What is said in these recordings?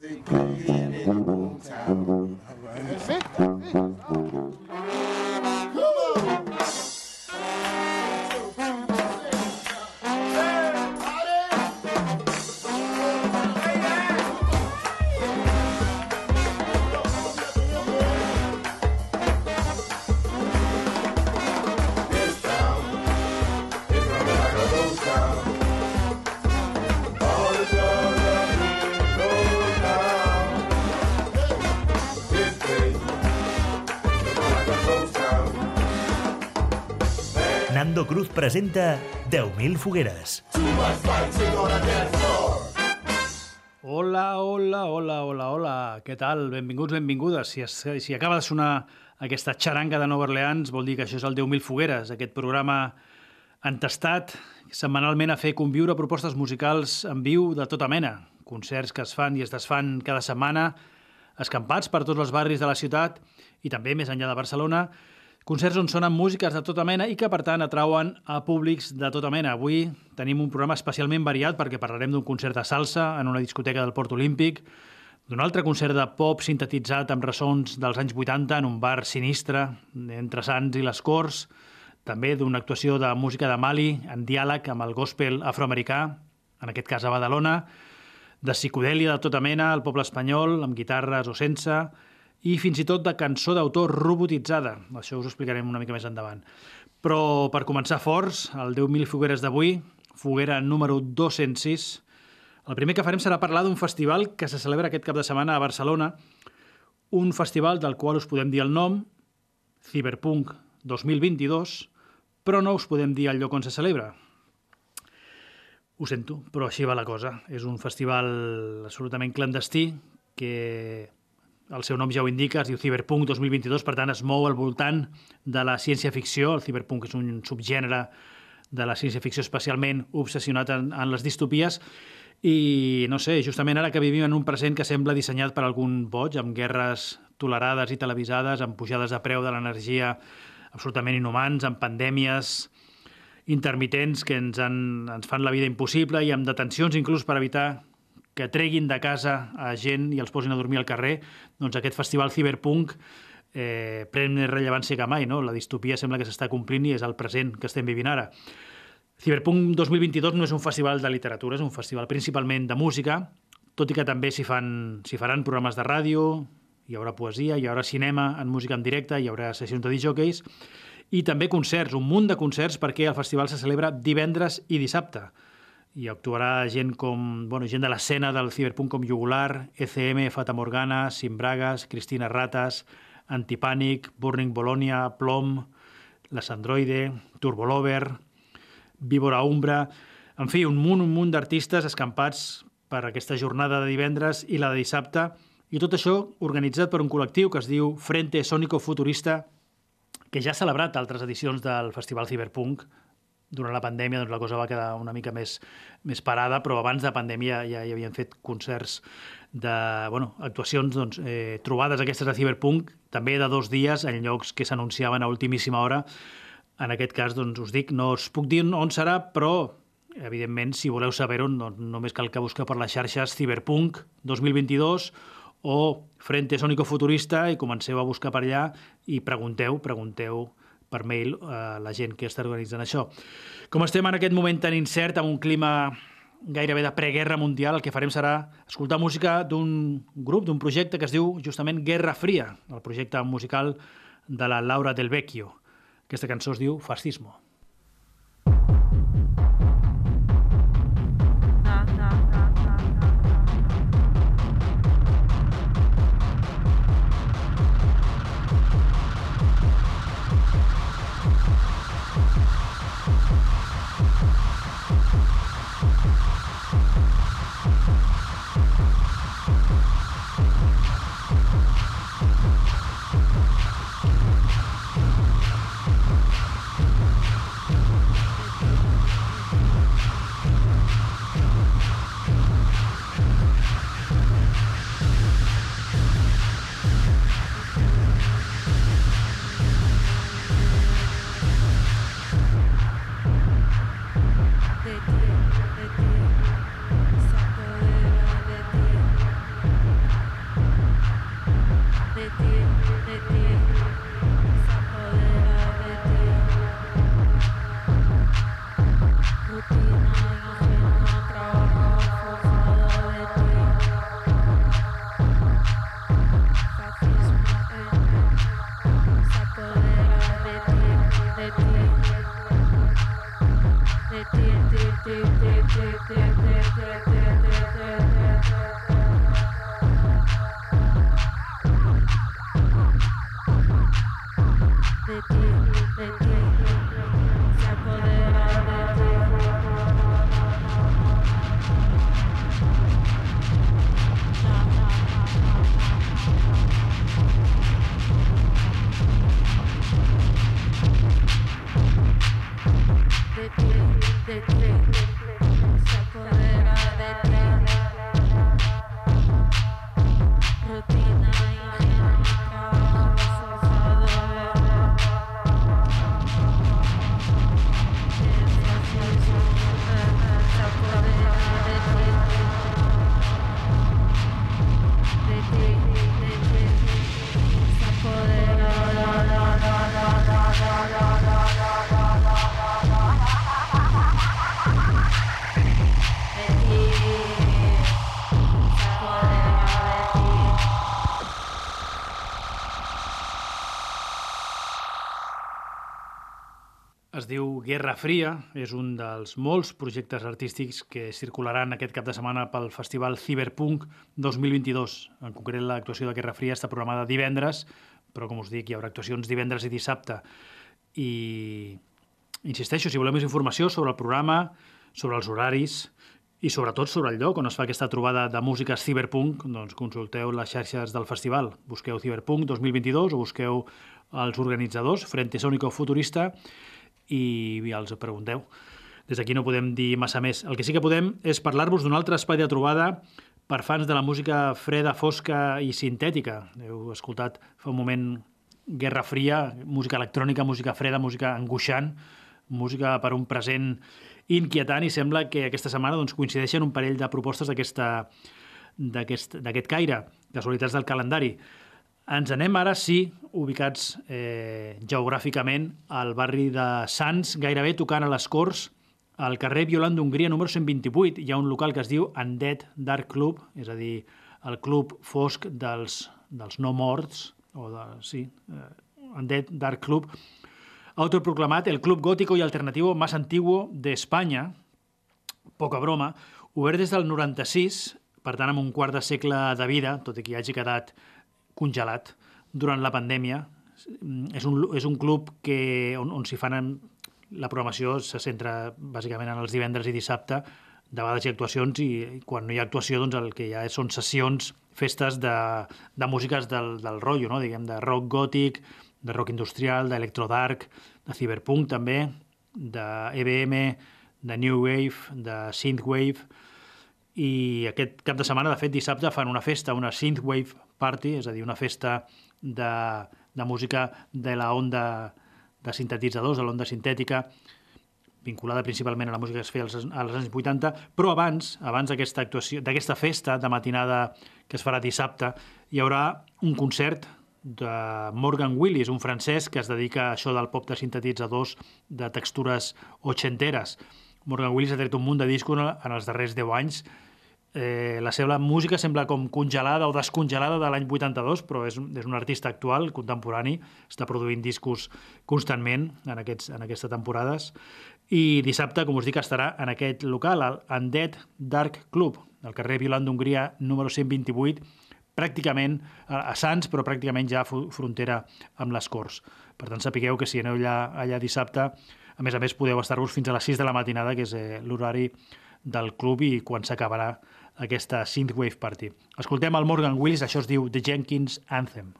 They play it in the it. That's it. Presenta 10.000 fogueres. Hola, hola, hola, hola, hola. Què tal? Benvinguts, benvingudes. Si, es, si acaba de sonar aquesta xaranga de Nova Orleans, vol dir que això és el 10.000 fogueres, aquest programa entestat setmanalment a fer conviure propostes musicals en viu de tota mena. Concerts que es fan i es desfan cada setmana, escampats per tots els barris de la ciutat i també més enllà de Barcelona, Concerts on sonen músiques de tota mena i que, per tant, atrauen a públics de tota mena. Avui tenim un programa especialment variat perquè parlarem d'un concert de salsa en una discoteca del Port Olímpic, d'un altre concert de pop sintetitzat amb ressons dels anys 80 en un bar sinistre entre Sants i les Corts, també d'una actuació de música de Mali en diàleg amb el gospel afroamericà, en aquest cas a Badalona, de psicodèlia de tota mena al poble espanyol, amb guitarres o sense, i fins i tot de cançó d'autor robotitzada. Això us ho explicarem una mica més endavant. Però per començar forts, el 10.000 fogueres d'avui, foguera número 206, el primer que farem serà parlar d'un festival que se celebra aquest cap de setmana a Barcelona, un festival del qual us podem dir el nom, Cyberpunk 2022, però no us podem dir el lloc on se celebra. Ho sento, però així va la cosa. És un festival absolutament clandestí que el seu nom ja ho indica, es diu Cyberpunk 2022, per tant es mou al voltant de la ciència-ficció. El Cyberpunk és un subgènere de la ciència-ficció especialment obsessionat en, en les distopies i, no sé, justament ara que vivim en un present que sembla dissenyat per algun boig, amb guerres tolerades i televisades, amb pujades de preu de l'energia absolutament inhumans, amb pandèmies intermitents que ens, han, ens fan la vida impossible i amb detencions inclús per evitar que treguin de casa a gent i els posin a dormir al carrer, doncs aquest festival Cyberpunk eh, pren més rellevància que mai. No? La distopia sembla que s'està complint i és el present que estem vivint ara. Cyberpunk 2022 no és un festival de literatura, és un festival principalment de música, tot i que també s'hi faran programes de ràdio, hi haurà poesia, hi haurà cinema en música en directe, hi haurà sessions de disjockeys, i també concerts, un munt de concerts perquè el festival se celebra divendres i dissabte i actuarà gent com, bueno, gent de l'escena del ciberpunk com Jugular, ECM, Fata Morgana, Simbragas, Cristina Ratas, Antipànic, Burning Bologna, Plom, Les Androide, Turbolover, Víbora Umbra... En fi, un munt, un munt d'artistes escampats per aquesta jornada de divendres i la de dissabte, i tot això organitzat per un col·lectiu que es diu Frente Sónico Futurista, que ja ha celebrat altres edicions del Festival Cyberpunk, durant la pandèmia doncs, la cosa va quedar una mica més, més parada, però abans de pandèmia ja hi havien fet concerts de, bueno, actuacions, doncs, eh, trobades aquestes de Cyberpunk, també de dos dies en llocs que s'anunciaven a ultimíssima hora. En aquest cas, doncs, us dic, no us puc dir on serà, però evidentment, si voleu saber-ho, doncs, només cal que busqueu per les xarxes Cyberpunk 2022 o Frente Sónico Futurista i comenceu a buscar per allà i pregunteu, pregunteu per mail a la gent que està organitzant això. Com estem en aquest moment tan incert, amb un clima gairebé de preguerra mundial, el que farem serà escoltar música d'un grup, d'un projecte que es diu justament Guerra Fria, el projecte musical de la Laura Del Vecchio. Aquesta cançó es diu Fascismo. The Guerra Fria, és un dels molts projectes artístics que circularan aquest cap de setmana pel Festival Cyberpunk 2022. En concret, l'actuació de Guerra Fria està programada divendres, però com us dic, hi haurà actuacions divendres i dissabte. I insisteixo, si voleu més informació sobre el programa, sobre els horaris i sobretot sobre el lloc on es fa aquesta trobada de música Cyberpunk, doncs consulteu les xarxes del festival. Busqueu Cyberpunk 2022 o busqueu els organitzadors, Frente Sónico Futurista, i els pregunteu. Des d'aquí no podem dir massa més. El que sí que podem és parlar-vos d'un altre espai de trobada per fans de la música freda, fosca i sintètica. Heu escoltat fa un moment Guerra Fria, música electrònica, música freda, música angoixant, música per un present inquietant i sembla que aquesta setmana doncs, coincideixen un parell de propostes d'aquest caire, casualitats del calendari. Ens anem ara, sí, ubicats eh, geogràficament al barri de Sants, gairebé tocant a les Corts, al carrer Violant d'Hongria número 128. Hi ha un local que es diu Undead Dark Club, és a dir, el club fosc dels, dels no morts, o de, sí, eh, Undead Dark Club, autoproclamat el club gótico i alternativo más antiguo de España, poca broma, obert des del 96, per tant amb un quart de segle de vida, tot i que hi hagi quedat congelat durant la pandèmia. És un, és un club que, on, on s'hi fan... La programació se centra bàsicament en els divendres i dissabte, de vegades hi ha actuacions i quan no hi ha actuació doncs el que hi ha són sessions, festes de, de músiques del, del rotllo, no? diguem, de rock gòtic, de rock industrial, d'electrodark, de cyberpunk també, de EBM, de new wave, de synthwave, i aquest cap de setmana, de fet, dissabte fan una festa, una synthwave party, és a dir, una festa de, de música de la onda de sintetitzadors, de l'onda sintètica, vinculada principalment a la música que es feia als, als anys 80, però abans, abans d'aquesta actuació, d'aquesta festa de matinada que es farà dissabte, hi haurà un concert de Morgan Willis, un francès que es dedica a això del pop de sintetitzadors de textures ochenteres. Morgan Willis ha tret un munt de discos en els darrers 10 anys Eh, la seva música sembla com congelada o descongelada de l'any 82, però és, és un artista actual, contemporani, està produint discos constantment en, aquests, en aquestes temporades. I dissabte, com us dic, estarà en aquest local, al Undead Dark Club, al carrer Violant d'Hongria, número 128, pràcticament a Sants, però pràcticament ja frontera amb les Corts. Per tant, sapigueu que si aneu allà, allà dissabte, a més a més podeu estar-vos fins a les 6 de la matinada, que és eh, l'horari del club i quan s'acabarà aquesta Synthwave Party. Escoltem el Morgan Willis, això es diu The Jenkins Anthem.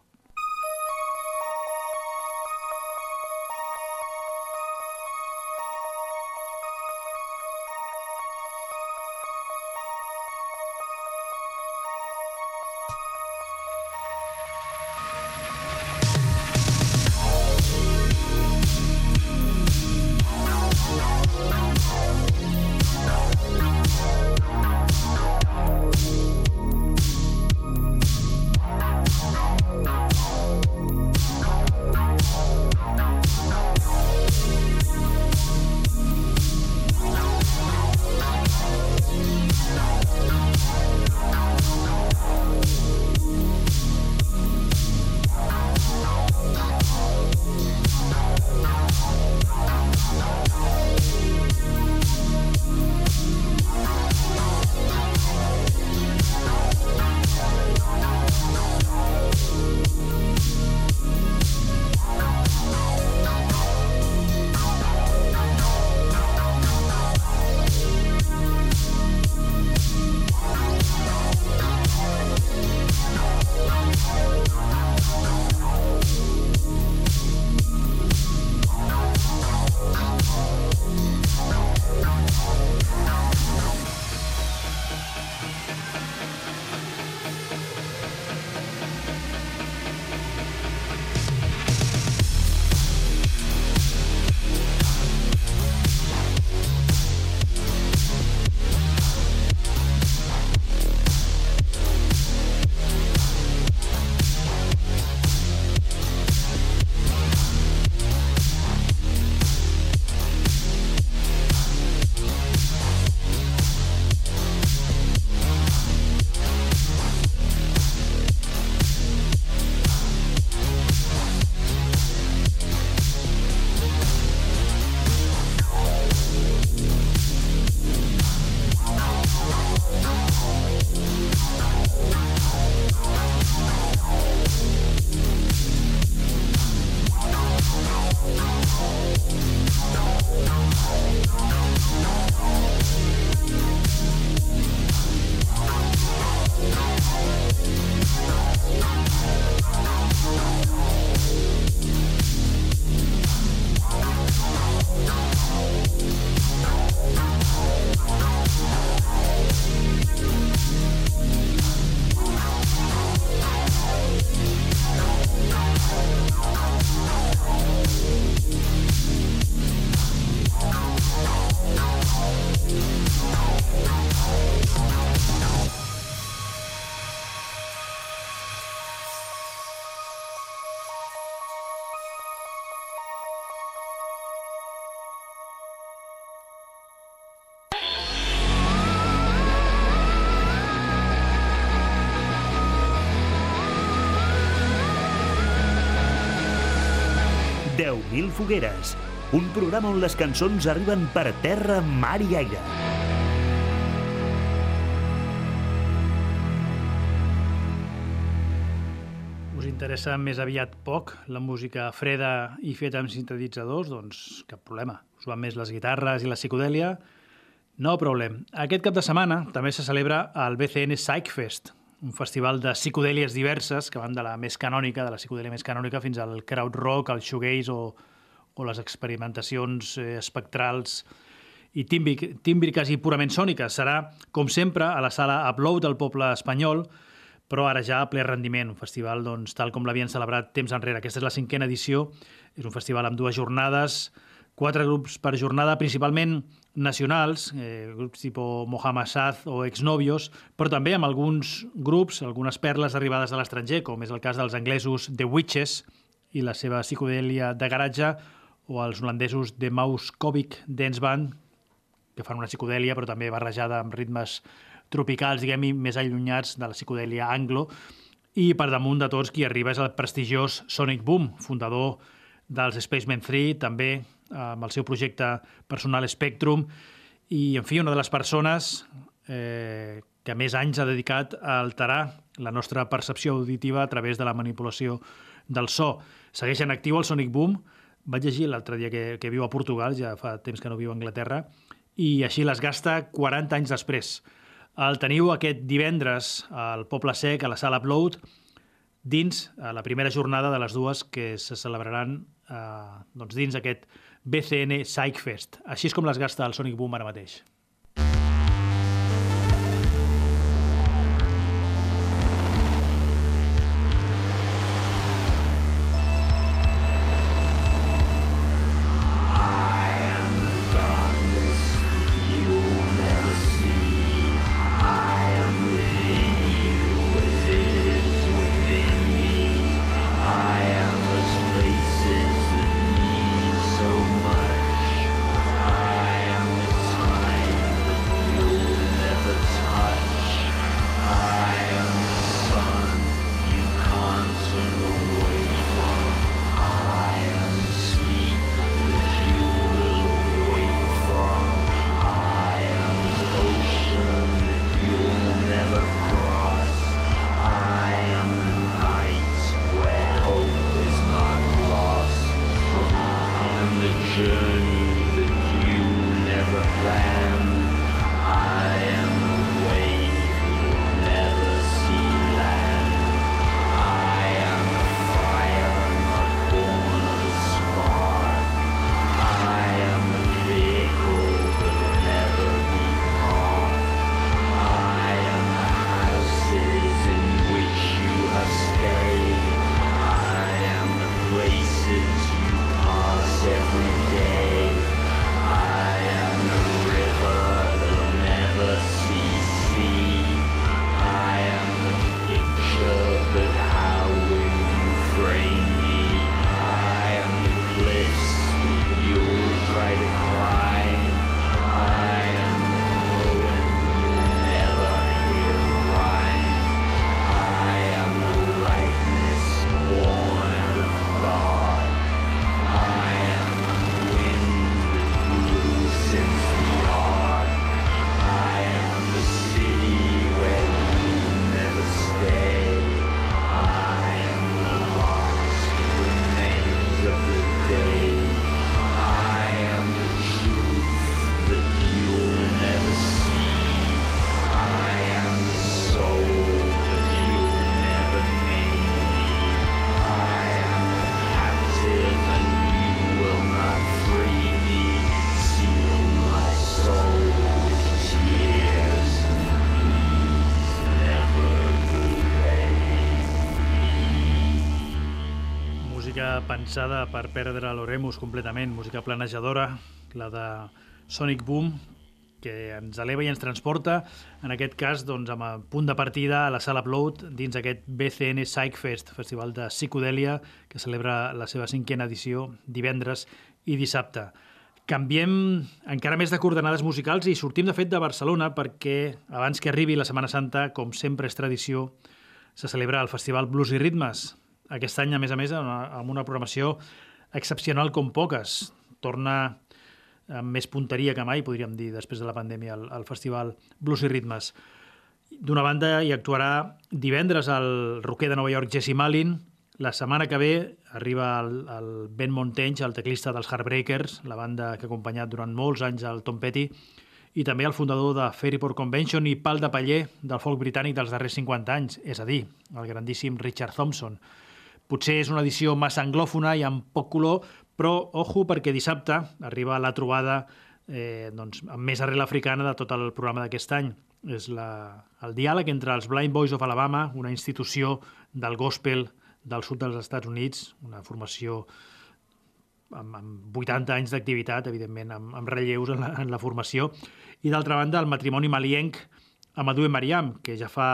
10.000 fogueres, un programa on les cançons arriben per terra, mar i aire. Us interessa més aviat poc la música freda i feta amb sintetitzadors? Doncs cap problema. Us van més les guitarres i la psicodèlia? No problem. Aquest cap de setmana també se celebra el BCN Psychfest, un festival de psicodèlies diverses que van de la més canònica, de la psicodèlia més canònica, fins al crowd rock, al shoegaze o, o les experimentacions eh, espectrals i tímbriques i purament sòniques. Serà, com sempre, a la sala Upload del poble espanyol, però ara ja a ple rendiment, un festival doncs, tal com l'havien celebrat temps enrere. Aquesta és la cinquena edició, és un festival amb dues jornades, quatre grups per jornada, principalment nacionals, eh, grups tipus Mohamed Saz o Exnovios, però també amb alguns grups, algunes perles arribades de l'estranger, com és el cas dels anglesos The Witches i la seva psicodèlia de garatge, o els holandesos The Mauskovic Dance Band, que fan una psicodèlia però també barrejada amb ritmes tropicals, diguem-hi, més allunyats de la psicodèlia anglo. I per damunt de tots qui arriba és el prestigiós Sonic Boom, fundador dels Spaceman 3, també amb el seu projecte personal Spectrum, i, en fi, una de les persones eh, que més anys ha dedicat a alterar la nostra percepció auditiva a través de la manipulació del so. Segueix en actiu el Sonic Boom, vaig llegir l'altre dia que, que viu a Portugal, ja fa temps que no viu a Anglaterra, i així les gasta 40 anys després. El teniu aquest divendres al Poble Sec, a la sala Upload, dins a la primera jornada de les dues que se celebraran eh, doncs dins aquest BCN Psychfest. Així és com les gasta el Sonic Boom ara mateix. Pensada per perdre l'Oremus completament, música planejadora, la de Sonic Boom, que ens eleva i ens transporta, en aquest cas doncs, amb a punt de partida a la sala Upload dins aquest BCN Psychfest, festival de psicodèlia que celebra la seva cinquena edició divendres i dissabte. Canviem encara més de coordenades musicals i sortim de fet de Barcelona perquè abans que arribi la Setmana Santa, com sempre és tradició, se celebra el Festival Blues i Ritmes, aquest any, a més a més, amb una programació excepcional com poques. Torna amb més punteria que mai, podríem dir, després de la pandèmia, al, al festival Blues i Ritmes. D'una banda, hi actuarà divendres el roquer de Nova York Jesse Malin. La setmana que ve arriba el, el Ben Montench, el teclista dels Heartbreakers, la banda que ha acompanyat durant molts anys el Tom Petty, i també el fundador de Fairyport Convention i pal de paller del folk britànic dels darrers 50 anys, és a dir, el grandíssim Richard Thompson. Potser és una edició massa anglòfona i amb poc color, però, ojo, perquè dissabte arriba la trobada eh, doncs, amb més arrel africana de tot el programa d'aquest any. És la, el diàleg entre els Blind Boys of Alabama, una institució del gospel del sud dels Estats Units, una formació amb, amb 80 anys d'activitat, evidentment, amb, amb relleus en la, en la formació, i d'altra banda el matrimoni malienc amb Adu Mariam, que ja fa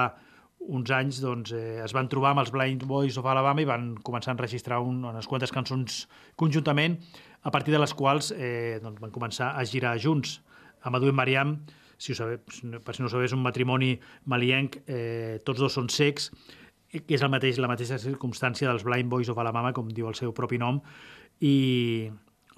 uns anys doncs, eh, es van trobar amb els Blind Boys of Alabama i van començar a enregistrar un, unes quantes cançons conjuntament, a partir de les quals eh, doncs, van començar a girar junts. Amadou i Mariam, si ho sabeu, per si no ho sabeu, és un matrimoni malienc, eh, tots dos són secs, que és el mateix, la mateixa circumstància dels Blind Boys of Alabama, com diu el seu propi nom, i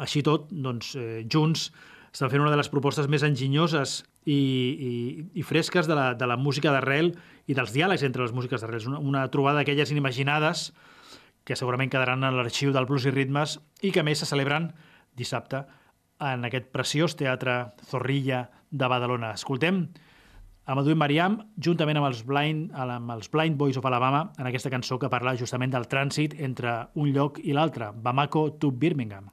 així tot, doncs, eh, junts estan fent una de les propostes més enginyoses i, i, i fresques de la, de la música d'arrel i dels diàlegs entre les músiques d'arrel. Una, una trobada d'aquelles inimaginades que segurament quedaran en l'arxiu del blues i ritmes i que més se celebren dissabte en aquest preciós teatre Zorrilla de Badalona. Escoltem Amadou Mariam juntament amb els, Blind, amb els Blind Boys of Alabama en aquesta cançó que parla justament del trànsit entre un lloc i l'altre, Bamako to Birmingham.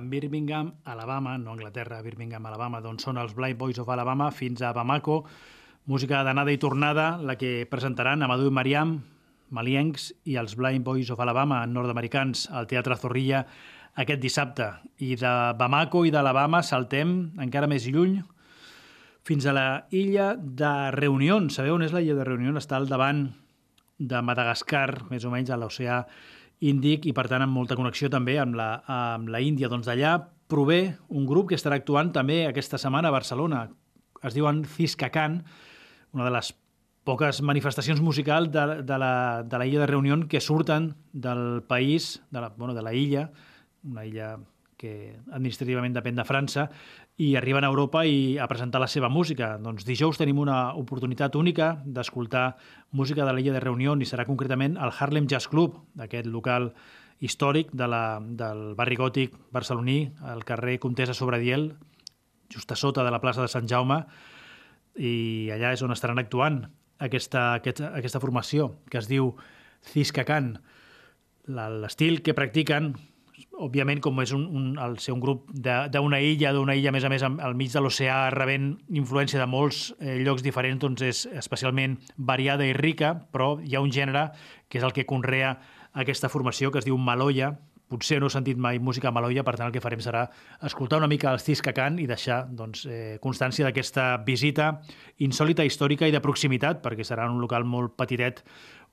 Birmingham, Alabama, no Anglaterra, Birmingham, Alabama, d'on són els Blind Boys of Alabama, fins a Bamako, música d'anada i tornada, la que presentaran Amadou i Mariam, maliencs, i els Blind Boys of Alabama, nord-americans, al Teatre Zorrilla aquest dissabte. I de Bamako i d'Alabama saltem encara més lluny fins a la illa de Reunió. Sabeu on és la illa de Reunió? Està al davant de Madagascar, més o menys a l'oceà Índic, i per tant amb molta connexió també amb la, amb la Índia. Doncs d'allà prové un grup que estarà actuant també aquesta setmana a Barcelona. Es diuen Ciscacan, una de les poques manifestacions musicals de, de, la, de la illa de Reunió que surten del país, de la, bueno, de la illa, una illa que administrativament depèn de França, i arriben a Europa i a presentar la seva música. Doncs dijous tenim una oportunitat única d'escoltar música de l'illa de Reunió i serà concretament el Harlem Jazz Club, aquest local històric de la, del barri gòtic barceloní, al carrer Comtesa Sobradiel, just a sota de la plaça de Sant Jaume, i allà és on estaran actuant aquesta, aquesta, aquesta formació, que es diu Ciscacan. L'estil que practiquen òbviament, com és un, un, el ser un grup d'una illa, d'una illa, a més a més, al mig de l'oceà, rebent influència de molts eh, llocs diferents, doncs és especialment variada i rica, però hi ha un gènere que és el que conrea aquesta formació, que es diu Maloya, potser no he sentit mai música maloia, per tant el que farem serà escoltar una mica els Ciscacan i deixar doncs, eh, constància d'aquesta visita insòlita, històrica i de proximitat, perquè serà un local molt petitet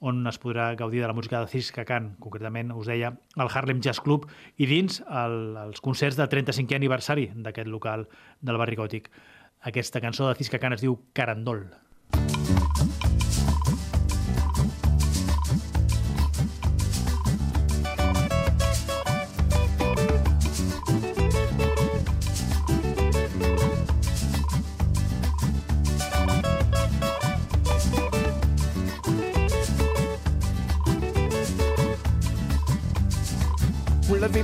on es podrà gaudir de la música de Ciscacan, concretament, us deia, el Harlem Jazz Club, i dins el, els concerts de 35è aniversari d'aquest local del barri gòtic. Aquesta cançó de Ciscacan es diu Carandol. Carandol.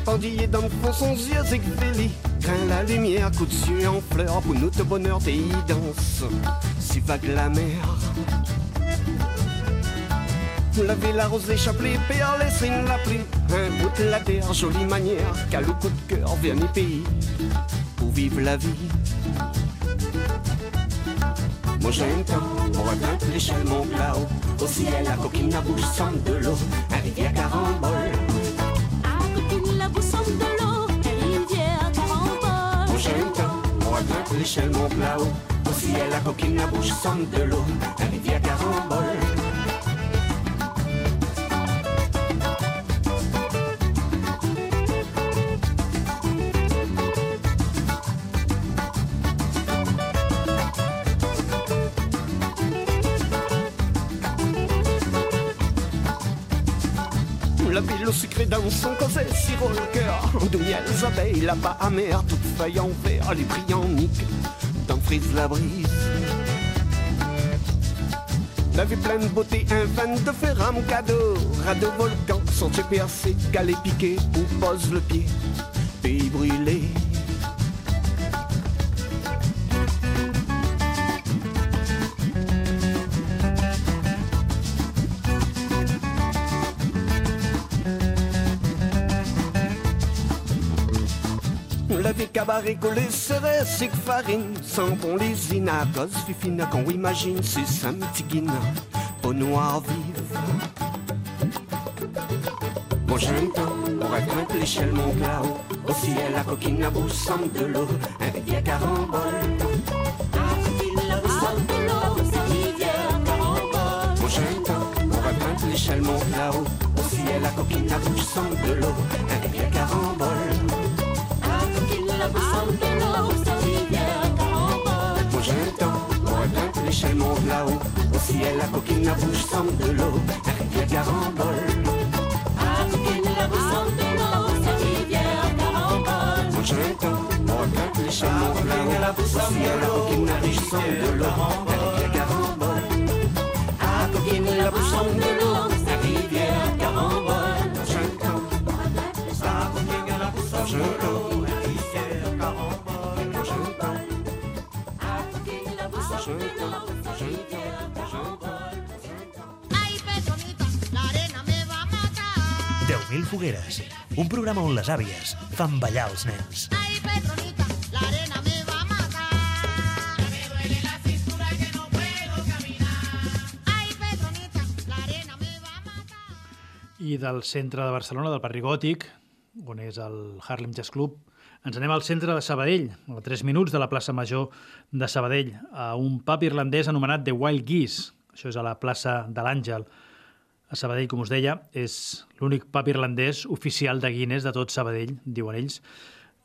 Pendillé dans le fond, son yeux éclairés. Grain la lumière, coup de yeux en fleurs, pour nous de bonheur, des danse. Si vague la mer. La rose, les chapelets, perles, c'est la pluie. Un bout de la terre, jolie manière, le coup de cœur, vers les pays, pour vivre la vie. Moi j'aime tant, on va l'échelle, mon là-haut. Au ciel, la coquine à bouche sans de l'eau, un rivière carambole. Michel Montblau, aussi elle la coquine à bouche somme de l'eau, la rivière carambole. Sucré dans son corset, sirop le cœur. D'où les abeilles, là-bas amères, toutes feuilles en verre, les brillants niques frise la brise. La vie pleine de beauté, un van de fer mon cadeau. Radeau volcan, sentier percé, galet piqué, où pose le pied, pays brûlé. Cabaret collé serait c'est farine. Sans bon les inacos fifina qu'on imagine c'est guine Au noir vive. Mon jeune temps, on raconte l'échelle mon là-haut Au ciel la coquine à bout semble de l'eau. Un rivière carambole. Mon jeune temps, on raconte l'échelle mon là-haut Au ciel la coquine à bout semble de l'eau. Un rivière carambole Au ciel, carambole. Moi j'entends, moi quand l'échelle monte là-haut. Au ciel, la coquine, la semble de l'eau. La rivière carambole. Coquine, la bouche semble de l'eau. La rivière carambole. J'entends, la coquine, la bouche semble de l'eau. Mil fogueres, un programa on les àvies fan ballar els nens. Ai, Petronita, l'arena me va matar. Me duele la cintura que no puedo caminar. Ai, Petronita, l'arena me va matar. I del centre de Barcelona, del barri gòtic, on és el Harlem Jazz Club. Ens anem al centre de Sabadell, a 3 minuts de la plaça Major de Sabadell, a un pub irlandès anomenat The Wild Geese. Això és a la plaça de l'Àngel. A Sabadell, com us deia, és l'únic pub irlandès oficial de Guinness de tot Sabadell, diuen ells.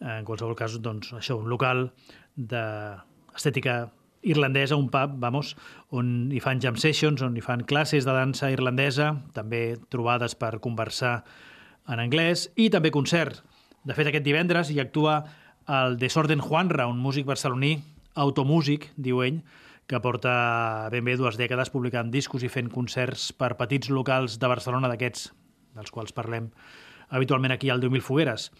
En qualsevol cas, doncs, això, un local d'estètica irlandesa, un pub, vamos, on hi fan jam sessions, on hi fan classes de dansa irlandesa, també trobades per conversar en anglès, i també concert. De fet, aquest divendres hi actua el Desorden Juanra, un músic barceloní, automúsic, diu ell, que porta ben bé dues dècades publicant discos i fent concerts per petits locals de Barcelona d'aquests, dels quals parlem habitualment aquí al 10.000 Fogueres.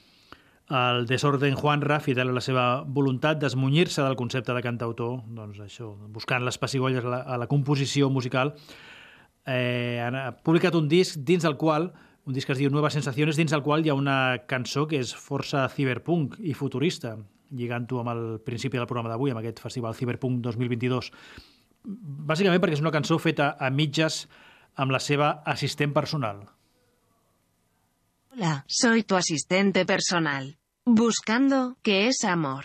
El Desorden Juanra, fidel a la seva voluntat d'esmunyir-se del concepte de cantautor, doncs això, buscant les pessigolles a la, composició musical, eh, ha publicat un disc dins del qual un disc que es diu Nuevas Sensaciones, dins del qual hi ha una cançó que és força cyberpunk i futurista, lligant-ho amb el principi del programa d'avui, amb aquest festival Cyberpunk 2022. Bàsicament perquè és una cançó feta a mitges amb la seva assistent personal. Hola, soy tu asistente personal. Buscando, ¿qué es amor?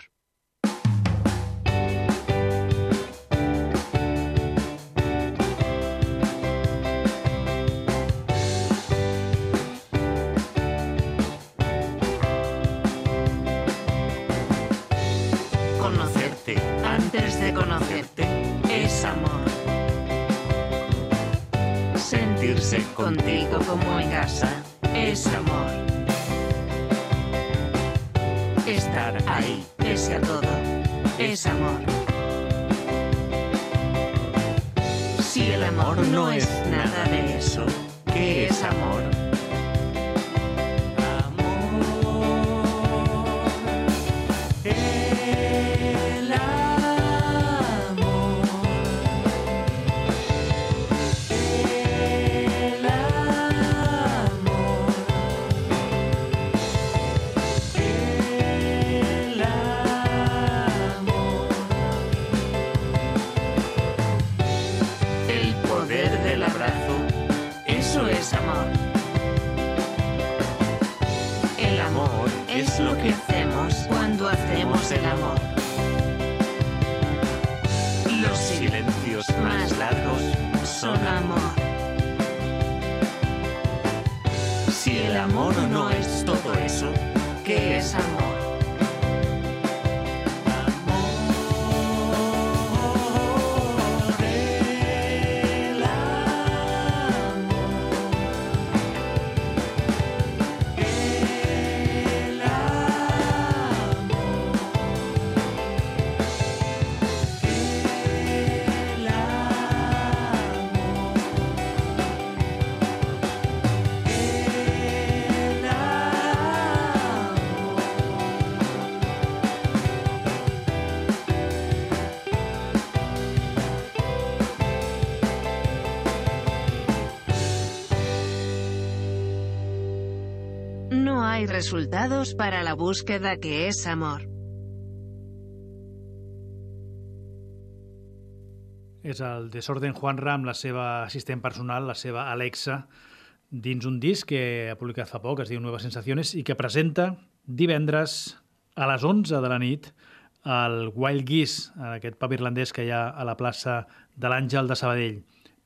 Sentirse contigo como en casa es amor. Estar ahí, pese a todo, es amor. Si el amor no es nada de eso, ¿qué es amor? Resultados para la búsqueda que es amor. És el Desorden Juanra amb la seva assistent personal, la seva Alexa, dins un disc que ha publicat fa poc, es diu Nuevas Sensaciones, i que presenta divendres a les 11 de la nit al Wild Geese, en aquest pub irlandès que hi ha a la plaça de l'Àngel de Sabadell.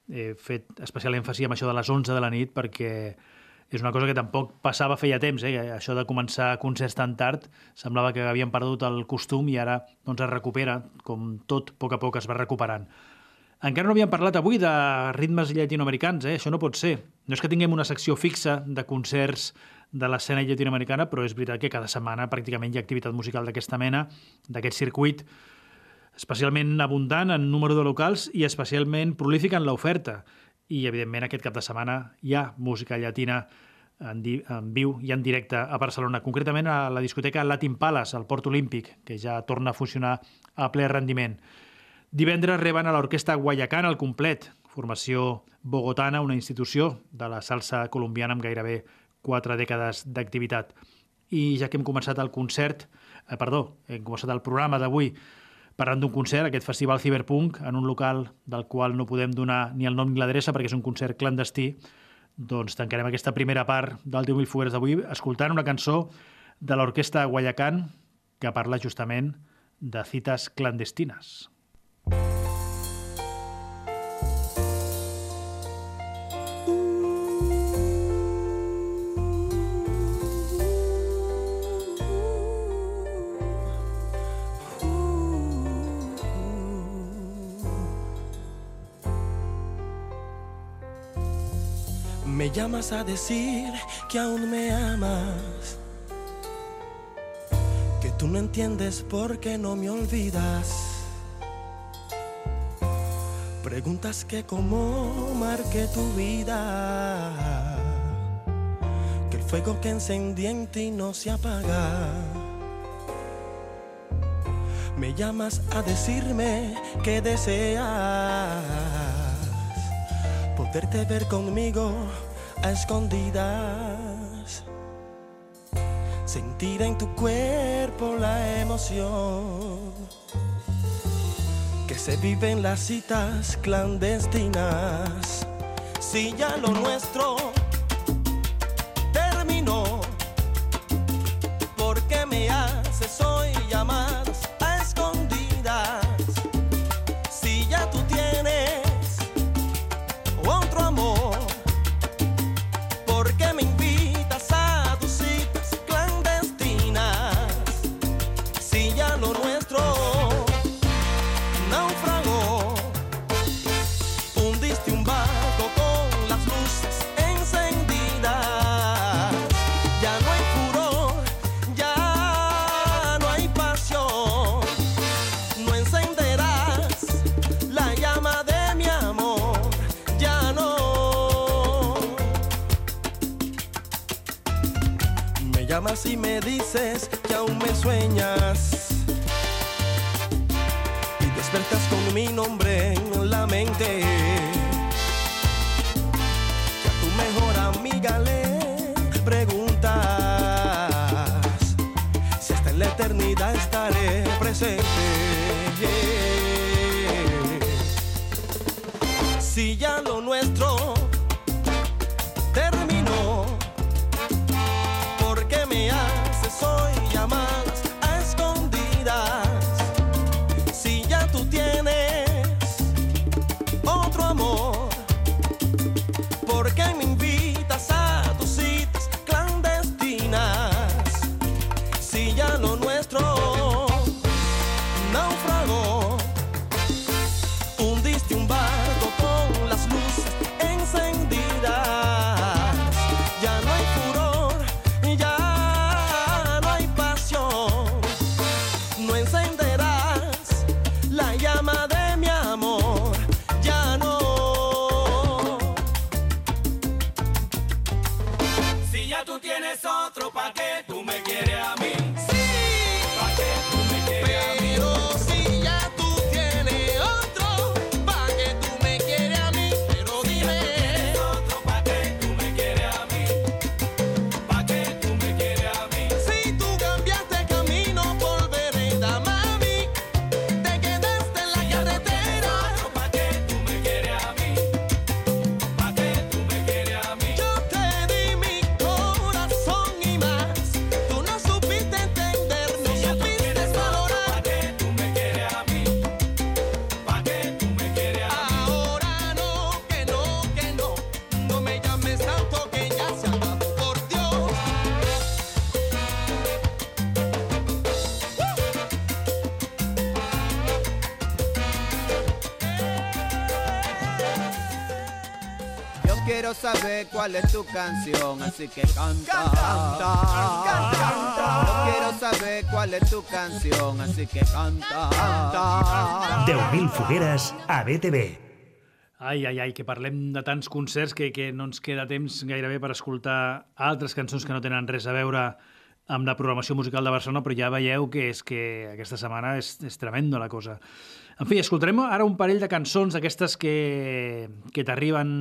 He fet especial èmfasi amb això de les 11 de la nit perquè és una cosa que tampoc passava feia temps, eh? això de començar concerts tan tard semblava que havien perdut el costum i ara doncs, es recupera, com tot, a poc a poc es va recuperant. Encara no havíem parlat avui de ritmes llatinoamericans, eh? això no pot ser. No és que tinguem una secció fixa de concerts de l'escena llatinoamericana, però és veritat que cada setmana pràcticament hi ha activitat musical d'aquesta mena, d'aquest circuit, especialment abundant en número de locals i especialment prolífic en l'oferta. I, evidentment, aquest cap de setmana hi ha música llatina en, di en viu i en directe a Barcelona, concretament a la discoteca Latin Palace, al Port Olímpic, que ja torna a funcionar a ple rendiment. Divendres reben a l'orquestra Guayacán al complet, formació bogotana, una institució de la salsa colombiana amb gairebé quatre dècades d'activitat. I ja que hem començat el concert, eh, perdó, hem començat el programa d'avui parlant d'un concert, aquest festival Cyberpunk, en un local del qual no podem donar ni el nom ni l'adreça perquè és un concert clandestí, doncs tancarem aquesta primera part del 10.000 fogueres d'avui escoltant una cançó de l'orquestra Guayacán que parla justament de cites clandestines. Me llamas a decir que aún me amas, que tú no entiendes por qué no me olvidas. Preguntas que cómo marqué tu vida, que el fuego que encendí en ti no se apaga. Me llamas a decirme que deseas poderte ver conmigo a escondidas. Sentir en tu cuerpo la emoción que se vive en las citas clandestinas. Si ya lo nuestro cuál es tu canción, así que canta, canta, canta. Yo quiero saber cuál es tu canción, así que canta, canta. 10.000 fogueres a BTV. Ai, ai, ai, que parlem de tants concerts que, que no ens queda temps gairebé per escoltar altres cançons que no tenen res a veure amb la programació musical de Barcelona, però ja veieu que és que aquesta setmana és, és tremendo la cosa. En fi, escoltarem ara un parell de cançons d'aquestes que, que t'arriben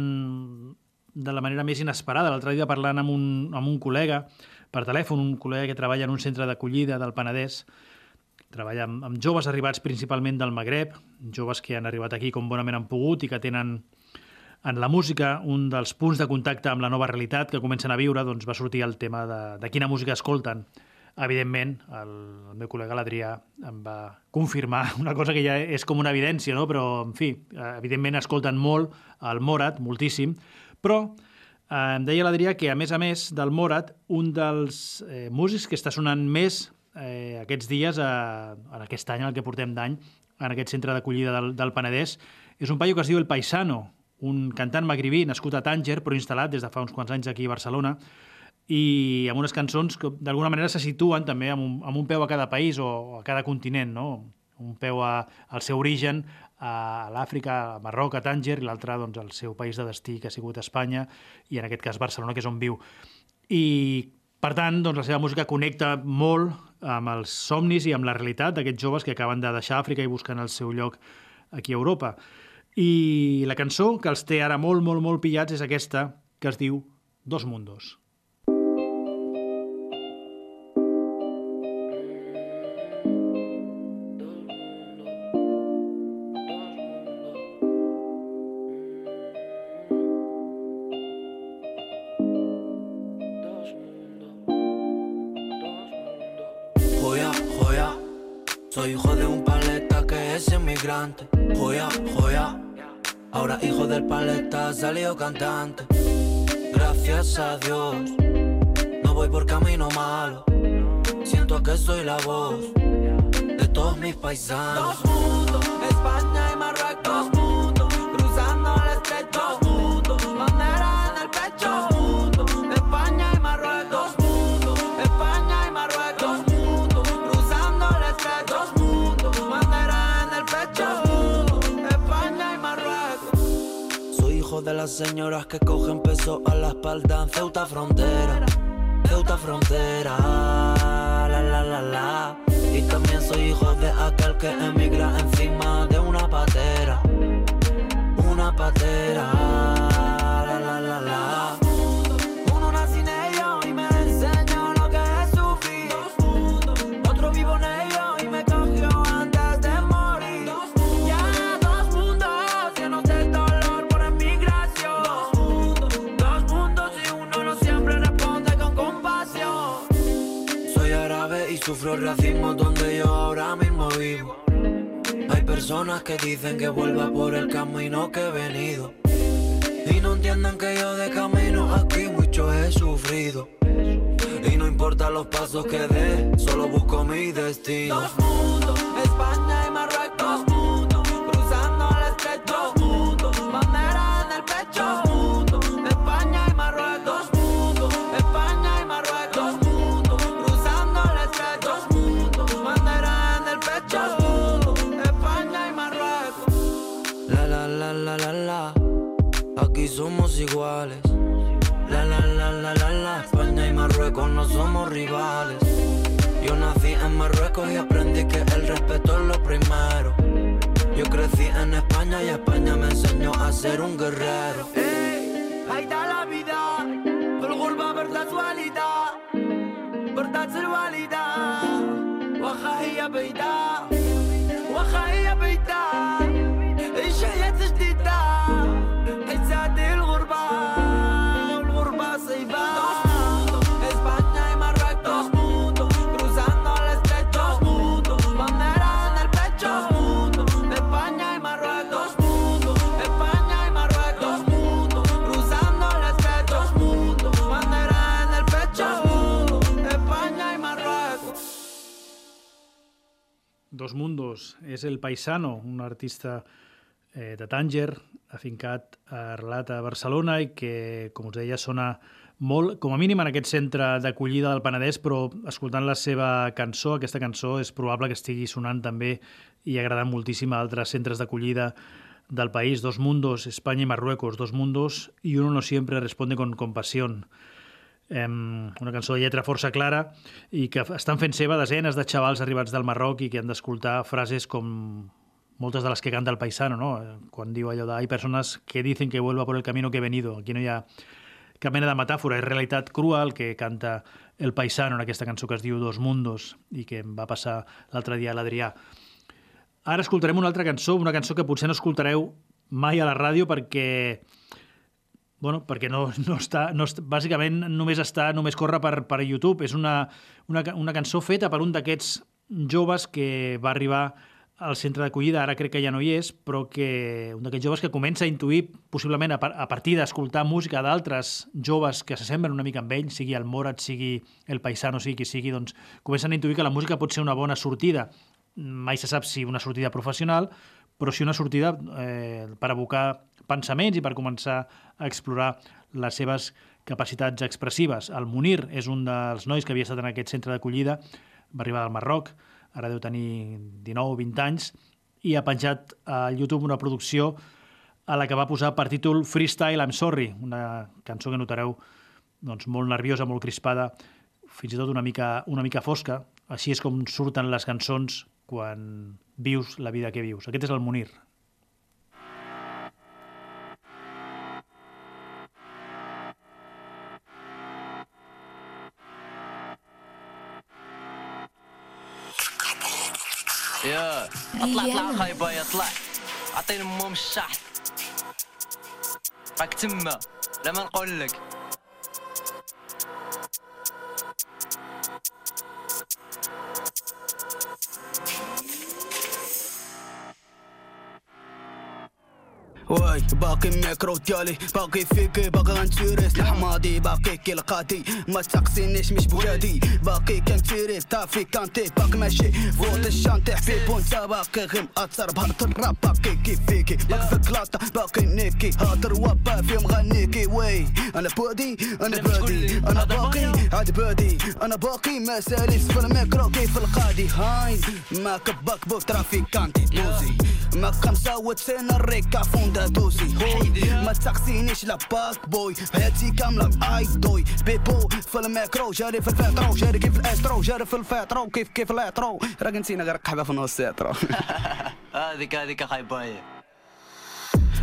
de la manera més inesperada. L'altre dia parlant amb un, amb un col·lega per telèfon, un col·lega que treballa en un centre d'acollida del Penedès, treballa amb, amb joves arribats principalment del Magreb, joves que han arribat aquí com bonament han pogut i que tenen en la música, un dels punts de contacte amb la nova realitat que comencen a viure, doncs va sortir el tema de, de quina música escolten. Evidentment, el, el meu col·lega l'Adrià em va confirmar una cosa que ja és com una evidència, no? però, en fi, evidentment escolten molt el Morat, moltíssim, però eh, em deia l'Adrià que, a més a més del Morat, un dels eh, músics que està sonant més eh, aquests dies, eh, en aquest any, en el que portem d'any, en aquest centre d'acollida del, del Penedès, és un paio que es diu El Paisano, un cantant magribí nascut a Tànger, però instal·lat des de fa uns quants anys aquí a Barcelona, i amb unes cançons que d'alguna manera se situen també amb un, amb un peu a cada país o a cada continent, no? un peu a, al seu origen, a l'Àfrica, a Marroc, a Tànger, i l'altre doncs, al seu país de destí, que ha sigut Espanya, i en aquest cas Barcelona, que és on viu. I, per tant, doncs, la seva música connecta molt amb els somnis i amb la realitat d'aquests joves que acaben de deixar Àfrica i busquen el seu lloc aquí a Europa. I la cançó que els té ara molt, molt, molt pillats és aquesta, que es diu Dos Mundos. Del paleta salió cantante. Gracias a Dios. No voy por camino malo. Siento que soy la voz de todos mis paisanos. De las señoras que cogen peso a la espalda Ceuta Frontera. Ceuta Frontera, la la la la. Y también soy hijo de aquel que emigra encima de una patera. Una patera, sufro racismo donde yo ahora mismo vivo. Hay personas que dicen que vuelva por el camino que he venido. Y no entienden que yo de camino aquí mucho he sufrido. Y no importa los pasos que dé, solo busco mi destino. Dos mundos, España y Marruecos. iguales. La la la la la la. España y Marruecos no somos rivales. Yo nací en Marruecos y aprendí que el respeto es lo primero. Yo crecí en España y España me enseñó a ser un guerrero. Ey, ahí está la vida. بالغربة برد والدة بردات الوالدة واخا هي بيدا Dos Mundos és el Paisano, un artista eh, de Tànger, afincat, arrelat a Barcelona i que, com us deia, sona molt, com a mínim en aquest centre d'acollida del Penedès, però escoltant la seva cançó, aquesta cançó és probable que estigui sonant també i agradant moltíssim a altres centres d'acollida del país. Dos mundos, Espanya i Marruecos, dos mundos y uno no siempre responde con compasión. Um, una cançó de lletra força clara i que estan fent seva desenes de xavals arribats del Marroc i que han d'escoltar frases com moltes de les que canta el paisano, no? quan diu allò de hay persones que dicen que vuelva por el camino que he venido. Aquí no hi ha cap mena de metàfora, és realitat crua el que canta el paisano en aquesta cançó que es diu Dos Mundos i que em va passar l'altre dia a l'Adrià. Ara escoltarem una altra cançó, una cançó que potser no escoltareu mai a la ràdio perquè bueno, perquè no, no està, no està, bàsicament només està, només corre per, per YouTube. És una, una, una cançó feta per un d'aquests joves que va arribar al centre d'acollida, ara crec que ja no hi és, però que un d'aquests joves que comença a intuir, possiblement a, par a partir d'escoltar música d'altres joves que s'assemblen una mica amb ell, sigui el Morat, sigui el Paisano, sigui qui sigui, doncs comencen a intuir que la música pot ser una bona sortida. Mai se sap si una sortida professional, però sí una sortida eh, per abocar pensaments i per començar a explorar les seves capacitats expressives. El Munir és un dels nois que havia estat en aquest centre d'acollida, va arribar del Marroc, ara deu tenir 19 o 20 anys, i ha penjat a YouTube una producció a la que va posar per títol Freestyle I'm Sorry, una cançó que notareu doncs, molt nerviosa, molt crispada, fins i tot una mica, una mica fosca. Així és com surten les cançons quan vius la vida que vius. Aquest és el Munir. يا اطلع اطلع خايبه يا اطلع اعطيني امهم الشحط راك تما لما نقول لك باقي ميكرو ديالي باقي فيكي باقي غنتيريس. الحماضي باقي كي القاضي ما تقسينيش مش بولادي. باقي كنتيري طافي كانتي. باقي ماشي. فوت الشانتي حبيب وانت باقي غير مأثر بهضر الراب باقي كيف فيكي. باقي في كلاطة باقي نيكي. هاضر وابا فيهم غنيكي وي أنا بودي أنا بادي أنا باقي عاد بادي أنا باقي ما ساليس في الميكرو كيف القاضي. هاي ما كباك بو ترافيكانتي دوزي ما خمسة وتسين الريكا فوندا دوزي. هوي ما تقسينيش لا باك بوي. حياتي كاملة اي دوي. بيبو في الميكرو جاري في الفاترو جاري كيف الأسترو جاري في الفاترو كيف كيف الأترو. راك نسينا غير قحبة في نص هذيك هذيك خايبه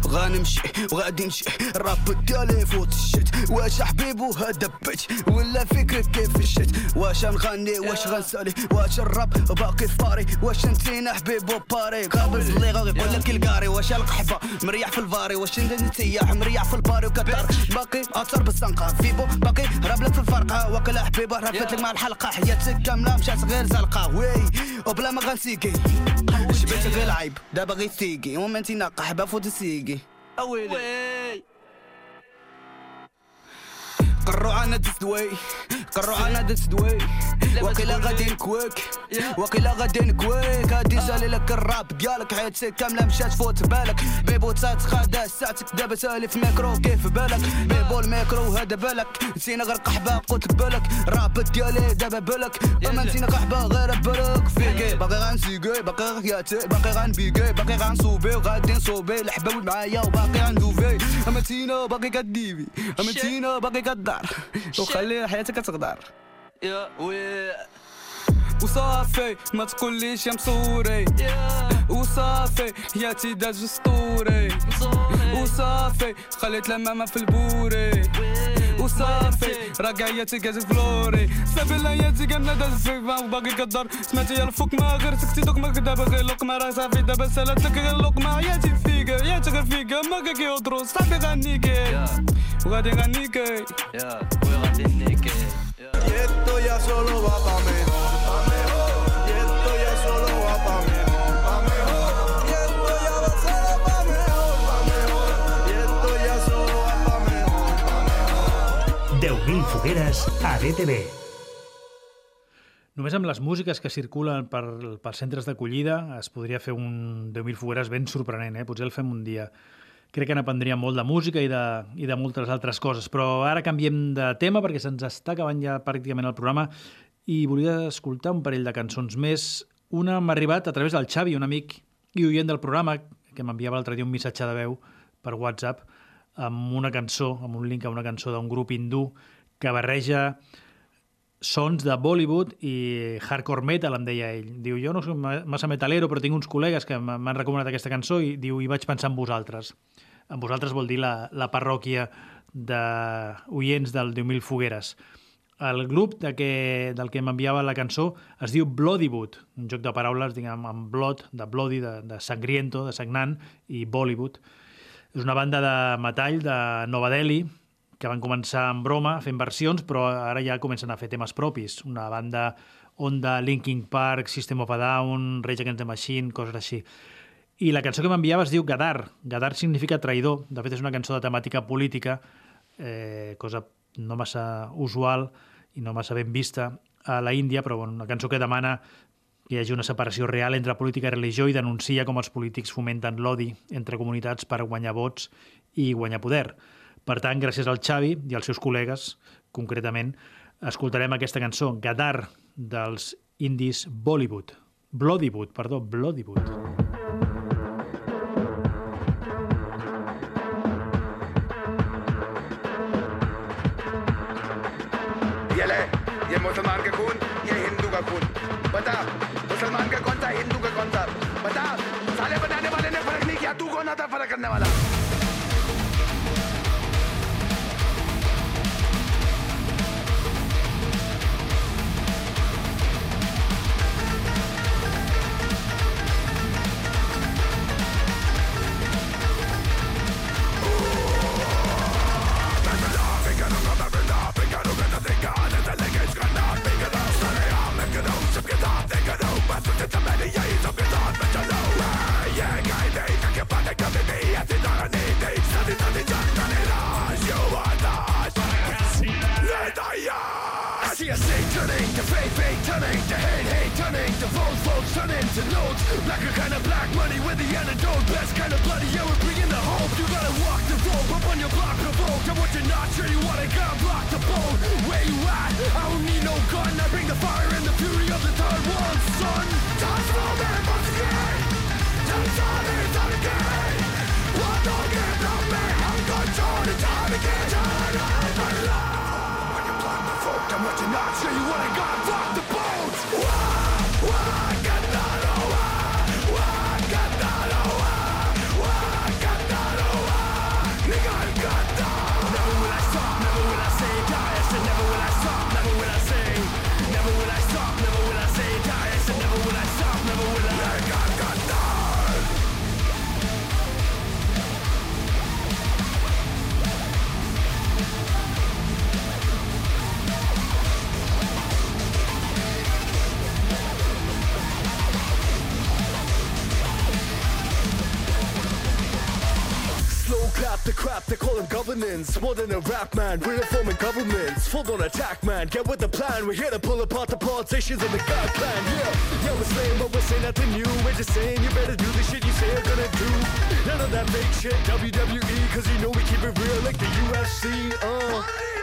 غنمشي وغادي نمشي. الراب ديالي فوت الشت. واش حبيب وهذا بيت؟ ولا فكرة كيف الشت؟ واش نغني؟ واش غنسالي؟ واش الراب باقي في باري واش نسينا حبيب وباري قابل اللي غادي يقول لك الكاري واش القحبة؟ مريح في الفاري. واش نتياح مريح في الباري. وكتر باقي اثر بالسنقة. فيبو باقي راب لك في الفرقة. واكل حبيبة رفت لك مع الحلقة. حياتك كاملة مشات غير زلقة. وي وبلا ما غنسيكي. جبت غير العيب. دابا غير تيكي. وما انتي قحبة فوت السيكي أويلي قروا عنا دسدوي قروا عنا دسدوي وقيلا غادي نكويك وقيلا غادي نكويك هادي جالي لك الراب ديالك. حياتك كاملة مشات فوت بالك. بيبو تصات خادا ساعتك دابا سالي في ميكرو. كيف بالك؟ بيبو الميكرو هذا بالك. نسينا غير قحبة قلت لك بالك. راب ديالي دابا بالك. اما نسينا قحبة غير بالك. فيكي باقي غنسيكي باقي غياتي. باقي غنبيكي باقي غنصوبي. وغادي نصوبي الحباوي معايا. وباقي غندوفي. أما تينا باقي كديفي أما تينا باقي كدار وخلي حياتك كتقدر يا وي. وصافي ما تقوليش يا مصوري. وصافي يا تيداج اسطوري وصافي خليت لمامة في البوري. usafir Ragaiye çıkacağız glory Sevileye çıkan ne de sıkmam bagi kadar Smeci yalı fukma gır sıkçı dokma gıda bagi Lokma rasa vida besele tıkı lokma Ye çi fige ye çıkı fige Mege ki otro sabi ganike Uga de ganike Uga de ganike Y esto ya solo va pa' menos 10.000 fogueres a DTV. Només amb les músiques que circulen per, per centres d'acollida es podria fer un 10.000 fogueres ben sorprenent, eh? potser el fem un dia. Crec que n'aprendríem molt de música i de, i de moltes altres coses, però ara canviem de tema perquè se'ns està acabant ja pràcticament el programa i volia escoltar un parell de cançons més. Una m'ha arribat a través del Xavi, un amic i oient del programa, que m'enviava l'altre dia un missatge de veu per WhatsApp amb una cançó, amb un link a una cançó d'un grup hindú que barreja sons de Bollywood i hardcore metal, em deia ell. Diu, jo no soc ma- massa metalero, però tinc uns col·legues que m'ha- m'han recomanat aquesta cançó i diu, i vaig pensar en vosaltres. En vosaltres vol dir la, la parròquia d'oients del 10.000 fogueres. El grup de que, del que m'enviava la cançó es diu Bloodywood, un joc de paraules diguem, amb blood, de bloody, de, de sangriento, de sagnant, i Bollywood. És una banda de metall de Nova Delhi que van començar en broma fent versions, però ara ja comencen a fer temes propis. Una banda Onda, Linkin Park, System of a Down, Rage Against the Machine, coses així. I la cançó que m'enviava es diu Gadar. Gadar significa traïdor. De fet, és una cançó de temàtica política, eh, cosa no massa usual i no massa ben vista a la Índia, però bueno, una cançó que demana que hi hagi una separació real entre política i religió i denuncia com els polítics fomenten l'odi entre comunitats per guanyar vots i guanyar poder. Per tant, gràcies al Xavi i als seus col·legues, concretament, escoltarem aquesta cançó, Gadar, dels indis Bollywood. Bloodywood, perdó, Bloodywood. ये ले ये मुसलमान का खून ये हिंदू का खून बता मुसलमान का कौन सा हिंदू का कौन सा बता साले बनाने वाले ने फर्क नहीं किया तू कौन आता फर्क करने वाला call. More than a rap man, we're reforming governments. Full on attack, man, get with the plan. We're here to pull apart the politicians and the God plan. Yeah, yeah, we're saying, but we're saying nothing new. We're just saying you better do the shit you say you're gonna do. None of that fake shit, WWE, cause you know we keep it real like the UFC. Uh.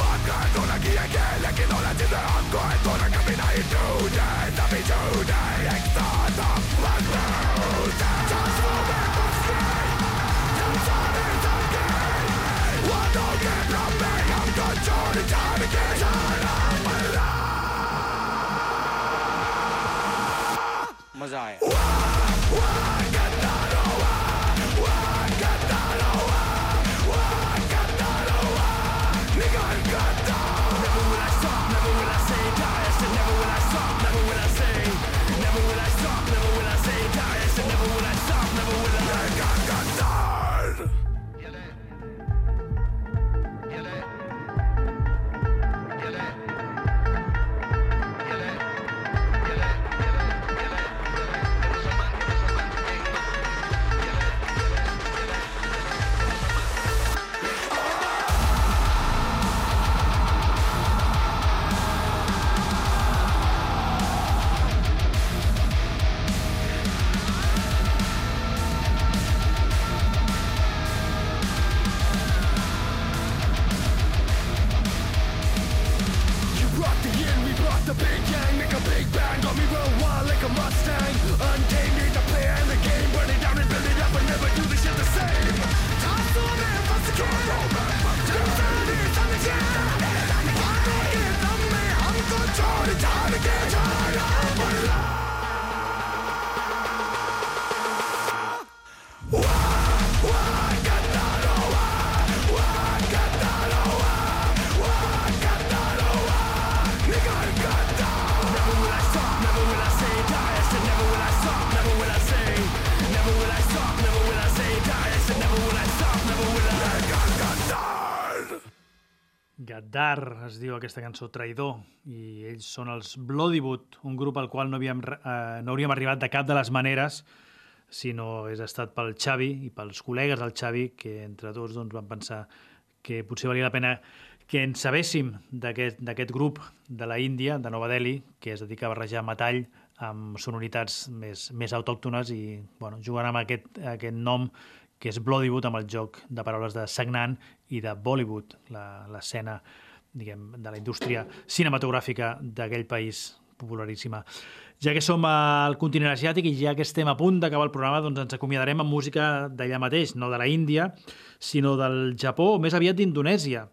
बात का तो लगी है के लेकिन होना चाहिए हमको है तो ना कभी नहीं टूटे तभी टूटे एक साथ हम बनूँगे Transforming the sky Transforming the game What don't get from me I'm controlling time again Turn up my life मज़ा आया es diu aquesta cançó Traïdor i ells són els Bloodywood, un grup al qual no, havíem, eh, no hauríem arribat de cap de les maneres si no hagués estat pel Xavi i pels col·legues del Xavi que entre tots doncs, van pensar que potser valia la pena que en sabéssim d'aquest grup de la Índia, de Nova Delhi, que es dedica a barrejar metall amb sonoritats més, més autòctones i bueno, jugant amb aquest, aquest nom que és Bloodywood amb el joc de paraules de sagnant i de Bollywood, l'escena diguem, de la indústria cinematogràfica d'aquell país popularíssima. Ja que som al continent asiàtic i ja que estem a punt d'acabar el programa, doncs ens acomiadarem amb música d'allà mateix, no de la Índia, sinó del Japó, o més aviat d'Indonèsia.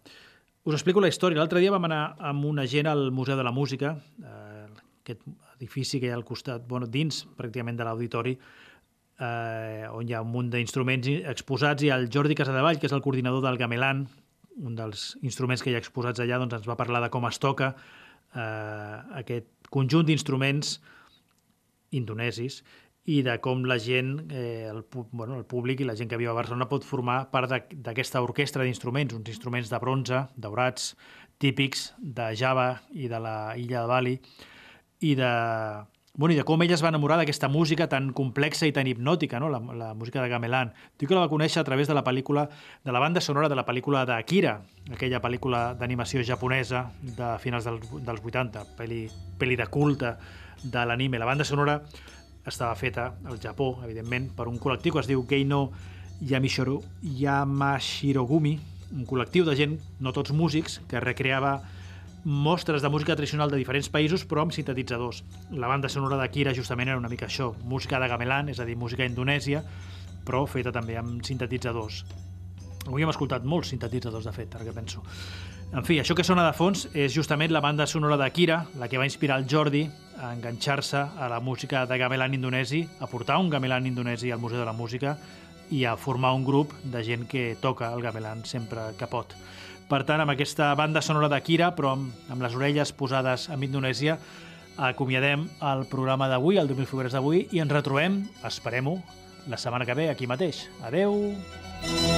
Us explico la història. L'altre dia vam anar amb una gent al Museu de la Música, eh, aquest edifici que hi ha al costat, bueno, dins pràcticament de l'auditori, eh, on hi ha un munt d'instruments exposats i el Jordi Casadevall, que és el coordinador del gamelan, un dels instruments que hi ha exposats allà, doncs ens va parlar de com es toca eh, aquest conjunt d'instruments indonesis i de com la gent, eh, el, bueno, el públic i la gent que viu a Barcelona pot formar part d'aquesta orquestra d'instruments, uns instruments de bronze, daurats, típics de Java i de la illa de Bali, i de, bueno, i de com ella es va enamorar d'aquesta música tan complexa i tan hipnòtica, no? la, la música de Gamelan. Diu que la va conèixer a través de la pel·lícula, de la banda sonora de la pel·lícula d'Akira, aquella pel·lícula d'animació japonesa de finals dels, dels 80, pel·li, pel·li de culte de l'anime. La banda sonora estava feta al Japó, evidentment, per un col·lectiu que es diu Geino Yamishiro, Yamashirogumi, un col·lectiu de gent, no tots músics, que recreava mostres de música tradicional de diferents països, però amb sintetitzadors. La banda sonora d'Akira justament era una mica això, música de gamelan, és a dir, música indonèsia, però feta també amb sintetitzadors. Avui hem escoltat molts sintetitzadors, de fet, ara que penso. En fi, això que sona de fons és justament la banda sonora d'Akira, la que va inspirar el Jordi a enganxar-se a la música de gamelan indonesi, a portar un gamelan indonesi al Museu de la Música i a formar un grup de gent que toca el gamelan sempre que pot. Per tant, amb aquesta banda sonora d'Akira, però amb, amb les orelles posades en Indonèsia, acomiadem el programa d'avui, el 2000 Fogueres d'avui, i ens retrobem, esperem-ho, la setmana que ve aquí mateix. Adeu! Thank